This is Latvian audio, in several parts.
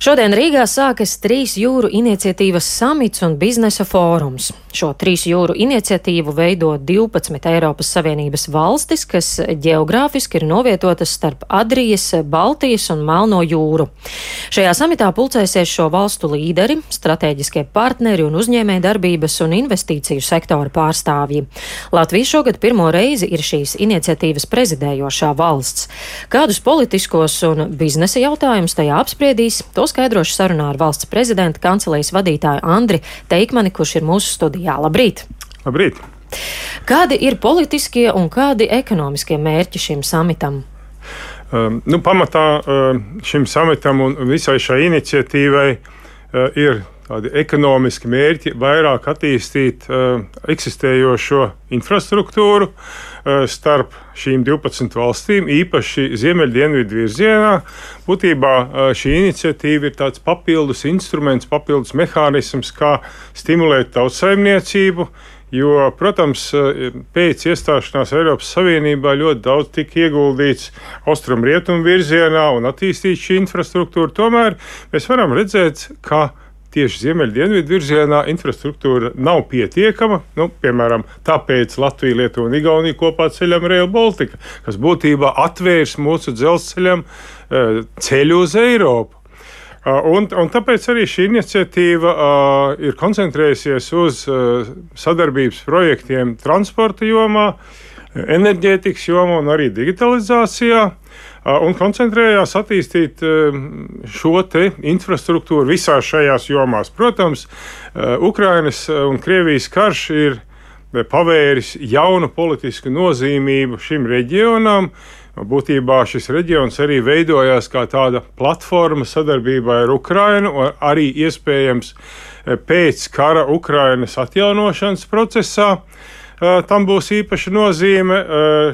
Šodien Rīgā sākas trīs jūru iniciatīvas samits un biznesa fórums. Šo trīs jūru iniciatīvu veido 12 Eiropas Savienības valstis, kas geogrāfiski ir novietotas starp Adrijas, Baltijas un Melno jūru. Šajā samitā pulcēsies šo valstu līderi, strateģiskie partneri un uzņēmē darbības un investīciju sektora pārstāvji. Latvija šogad pirmo reizi ir šīs iniciatīvas prezidējošā valsts. Kādus politiskos un biznesa jautājumus tajā apspriedīs, to skaidrošu sarunā ar valsts prezidenta kancelējas vadītāju Andri Teikmani, kurš ir mūsu studijā. Jā, labrīt! Labrīt! Kādi ir politiskie un kādi ekonomiskie mērķi šim samitam? Um, nu, pamatā uh, šim samitam un visai šai iniciatīvai uh, ir tādi ekonomiski mērķi, vairāk attīstīt uh, eksistējošo infrastruktūru uh, starp šīm 12 valstīm, īpaši ziemeļdienvidu virzienā. Būtībā uh, šī iniciatīva ir tāds papildus instruments, papildus mehānisms, kā stimulēt tautsaimniecību. Jo, protams, pēc iestāšanās Eiropas Savienībā ļoti daudz tika ieguldīts austrumu-rietumu virzienā un attīstīts šī infrastruktūra. Tomēr mēs varam redzēt, ka tieši ziemeļdienvidu virzienā infrastruktūra nav pietiekama. Nu, piemēram, tāpēc Latvija, Lietuva un Igaunija kopā ceļam Rail Baltica, kas būtībā atvērs mūsu dzelzceļam eh, ceļu uz Eiropu. Un, un tāpēc arī šī iniciatīva uh, ir koncentrējusies uz uh, sadarbības projektiem transporta jomā, enerģētikas jomā un arī digitalizācijā. Uh, un koncentrējās attīstīt uh, šo infrastruktūru visās šajās jomās. Protams, uh, Ukrainas un Krievijas karš ir pavēris jaunu politisku nozīmību šim reģionam. Būtībā šis reģions arī veidojās kā tāda platforma sadarbībai ar Ukrajinu, arī iespējams pēc kara Ukrainas atjaunošanas procesā. Tam būs īpaša nozīme.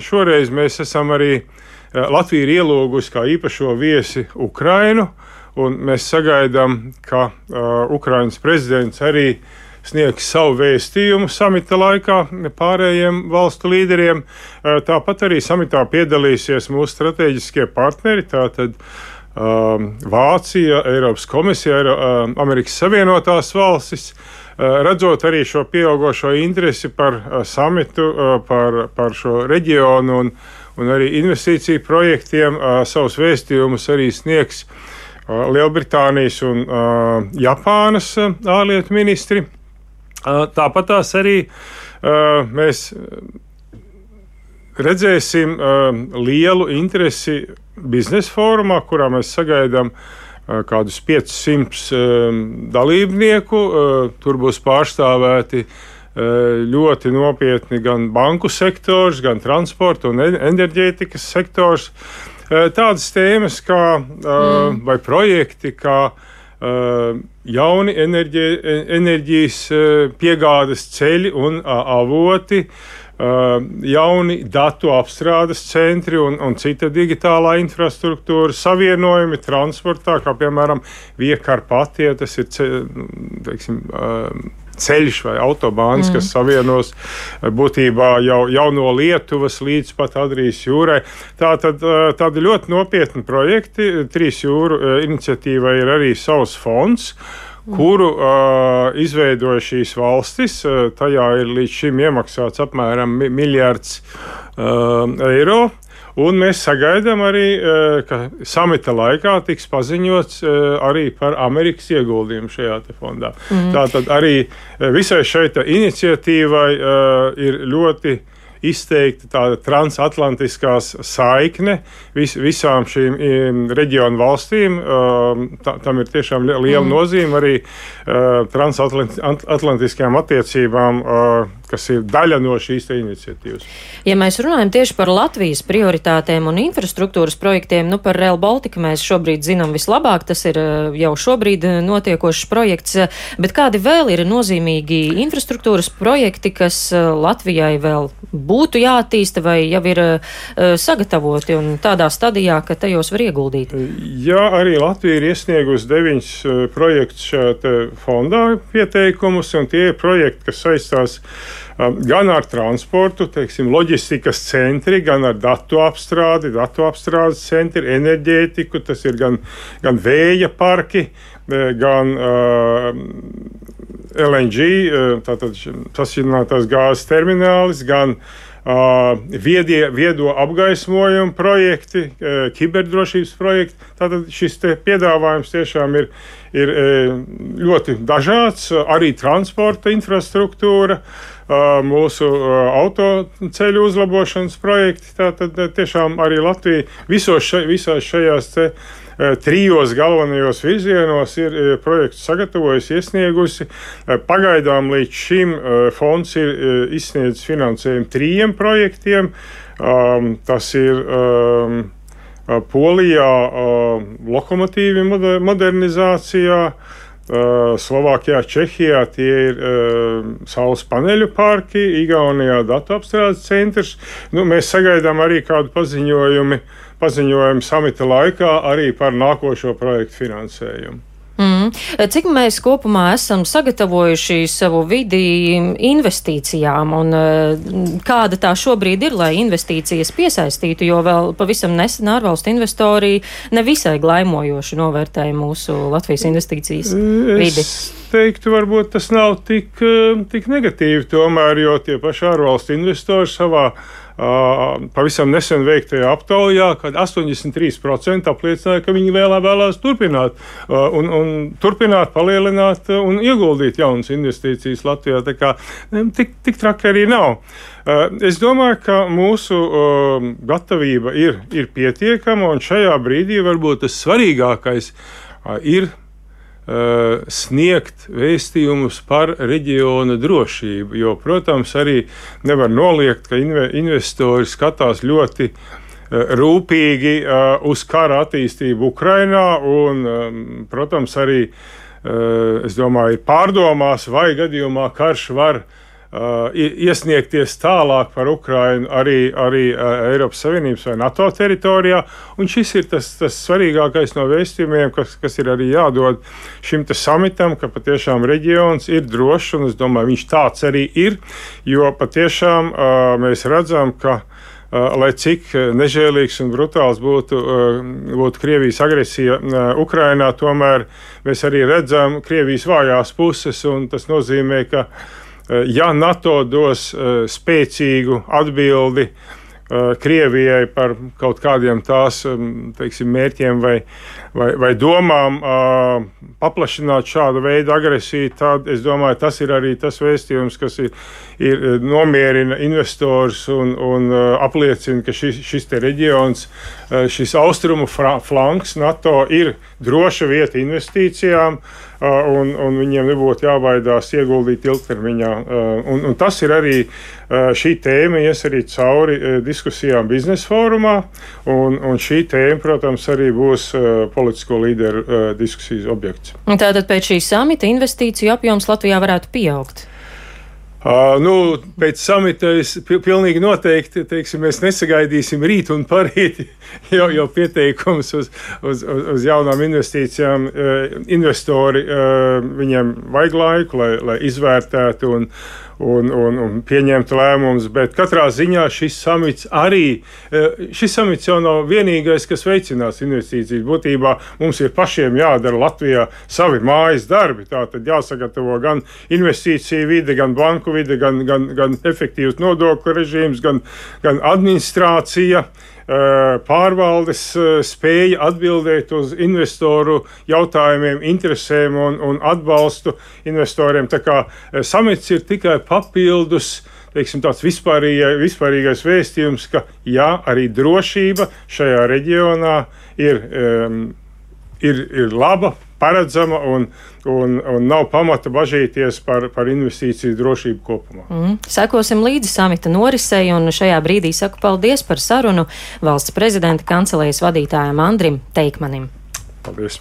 Šoreiz mēs esam arī Eh, Latvija ir ielūgusi kā īpašo viesi Ukrainu, un mēs sagaidām, ka uh, Ukrainas prezidents arī sniegs savu vēstījumu samita laikā pārējiem valstu līderiem. Uh, tāpat arī samitā piedalīsies mūsu strateģiskie partneri. Tātad, uh, Vācija, Eiropas komisija, uh, Amerikas Savienotās valstis. Redzot arī šo pieaugušo interesi par samitu, par, par šo reģionu un, un arī investīciju projektiem savus vēstījumus arī sniegs Lielbritānijas un Japānas ārlietu ministri. Tāpat tās arī mēs redzēsim lielu interesi biznesa fórumā, kurā mēs sagaidām kādus 500 dalībnieku. Tur būs pārstāvēti uh, ļoti nopietni gan banku sektors, gan transporta un enerģētikas sektors. Eh, tādas tēmas kā eh, mm. vai projekti, kā jauni enerģi, enerģijas piegādes ceļi un avoti, jauni datu apstrādes centri un, un cita digitālā infrastruktūra, savienojumi transportā, kā piemēram Viekarpatie, tas ir, teiksim, ceļš vai autobāns, mm. kas savienos eh, būtībā jau, jau no Lietuvas līdz pat Adrijas jūrai. Tā tad eh, tādi ļoti nopietni projekti. Trīs jūru eh, iniciatīvai ir arī savs fonds kuru uh, izveidoja šīs valstis. Uh, tajā ir līdz šim iemaksāts apmēram miljards uh, eiro. Un mēs sagaidām arī, ka samita laikā tiks paziņots arī par Amerikas ieguldījumu šajā fondā. Mm. Tātad arī visai šai iniciatīvai ir ļoti izteikti tāda transatlantiskā saikne vis, visām šīm reģionu valstīm. Tā, tam ir tiešām liela mm. nozīme arī transatlantiskajām attiecībām kas ir daļa no šīs iniciatīvas. Ja mēs runājam tieši par Latvijas prioritātēm un infrastruktūras projektiem, nu par Rail Baltica mēs šobrīd zinām vislabāk, tas ir eh, jau šobrīd notiekošs projekts, bet kādi vēl ir nozīmīgi infrastruktūras projekti, kas Latvijai vēl būtu jāattīsta vai jau ir sagatavoti un tādā stadijā, ka tajos var ieguldīt? Jā, arī Latvija ir iesniegusi deviņus projektus šajā fondā pieteikumus, un tie ir projekti, kas saistās gan ar transportu, teiksim, loģistikas centri, gan ar datu apstrādi, datu apstrādes centri, enerģētiku, tas ir gan, gan vēja parki, gan uh, LNG, tātad sasinātās gāzes terminālis, gan viedie, viedo apgaismojumu projekti, uh, kiberdrošības projekti. Tātad šis piedāvājums tiešām ir, ir ļoti dažāds, arī transporta infrastruktūra. Mūsu autoceļu uzlabošanas projekti. Tātad tiešām arī Latvija visos še, visās šajās te, trijos galvenajos virzienos ir projekts sagatavojusi, iesniegusi. Pagaidām līdz šim fonds ir izsniedzis finansējumu trījiem projektiem. Tas ir Polijā lokomotīvi modernizācijā, Slovākijā, Čehijā tie ir uh, saules paneļu parki, Igaunijā datu apstrādes centrs. Nu, mēs sagaidām arī kādu paziņojumu, paziņojumu samita laikā arī par nākošo projektu finansējumu. Mm. Cik mēs kopumā esam sagatavojuši savu vidi investīcijām un eh, kāda tā šobrīd ir, lai investīcijas piesaistītu, jo vēl pavisam nesen ārvalstu investori nevisai glaimojoši novērtēja mūsu Latvijas investīcijas vidi? Es teiktu, varbūt tas nav tik, eh, tik negatīvi tomēr, jo tie paši ārvalstu investori savā pavisam nesen veiktajā aptaujā, kad 83% apliecināja, ka viņi vēlā vēlās turpināt un, un turpināt, palielināt un ieguldīt jaunas investīcijas Latvijā. Tā kā tik, tik traki arī nav. Es domāju, ka mūsu gatavība ir, ir pietiekama, un šajā brīdī varbūt tas svarīgākais ir Uh, sniegt vēstījumus par reģiona drošību. Jo, protams, arī nevar noliegt, ka investori skatās ļoti uh, rūpīgi uh, uz kara attīstību Ukrajinā un, um, protams, arī, es domāju, ir pārdomās, vai gadījumā karš var iesniegties tālāk par Ukrajinu arī, arī uh, Eiropas Savienības vai NATO teritorijā. Un šis ir tas, tas svarīgākais no vēstījumiem, kas, kas ir arī jādod šim samitam, ka patiešām reģions ir drošs, un es domāju, viņš tāds arī ir, jo patiešām uh, mēs redzam, ka lai cik nežēlīgs un brutāls būtu, būtu Krievijas agresija Ukrainā, tomēr mēs arī redzam Krievijas vājās puses, un tas nozīmē, ka ja NATO dos eh, spēcīgu atbildi eh, Krievijai par kaut kādiem tās teiksim, mērķiem vai, vai, vai domām paplašināt šādu veidu agresiju, tad es domāju, tas ir arī tas vēstījums, kas ir, ir nomierina investors un, un apliecina, ka šis, šis reģions, šis austrumu flanks NATO ir droša vieta investīcijām un, un viņiem nebūtu jābaidās ieguldīt ilgtermiņā. Un, un tas ir arī šī tēma, ies arī cauri diskusijām biznesa fórumā, un, un šī tēma, protams, arī būs politisko līderu diskusijas objekts. Tātad pēc šī samita investīciju apjoms Latvijā varētu pieaugt. Uh, nu, pēc samita es pilnīgi noteikti teiksim, mēs nesagaidīsim rīt un parīt jau, jau pieteikums uz, uz, uz, uz jaunām investīcijām. Uh, investori uh, viņiem vajag laiku, lai, lai izvērtētu un, un, un, un pieņemtu lēmumus, bet katrā ziņā šis samits arī, uh, šis samits jau nav vienīgais, kas veicinās investīcijas. Būtībā mums ir pašiem jādara Latvijā savi mājas darbi. Tā tad jāsagatavo gan investīcija vide, gan banku vide, gan, gan, gan efektīvs nodokļu režīms, gan, gan administrācija. Eh, pārvaldes eh, spēja atbildēt uz investoru jautājumiem, interesēm un, un atbalstu investoriem. Tā kā eh, samits ir tikai papildus teiksim, tāds vispārīgais, vispārīgais vēstījums, ka jā, arī drošība šajā reģionā ir, um, ir, ir laba, paredzama un, un, un nav pamata bažīties par, par investīciju drošību kopumā. Mm. Sekosim līdzi samita norisei, un šajā brīdī saku paldies par sarunu valsts prezidenta kancelējas vadītājam Andrim Teikmanim. Paldies!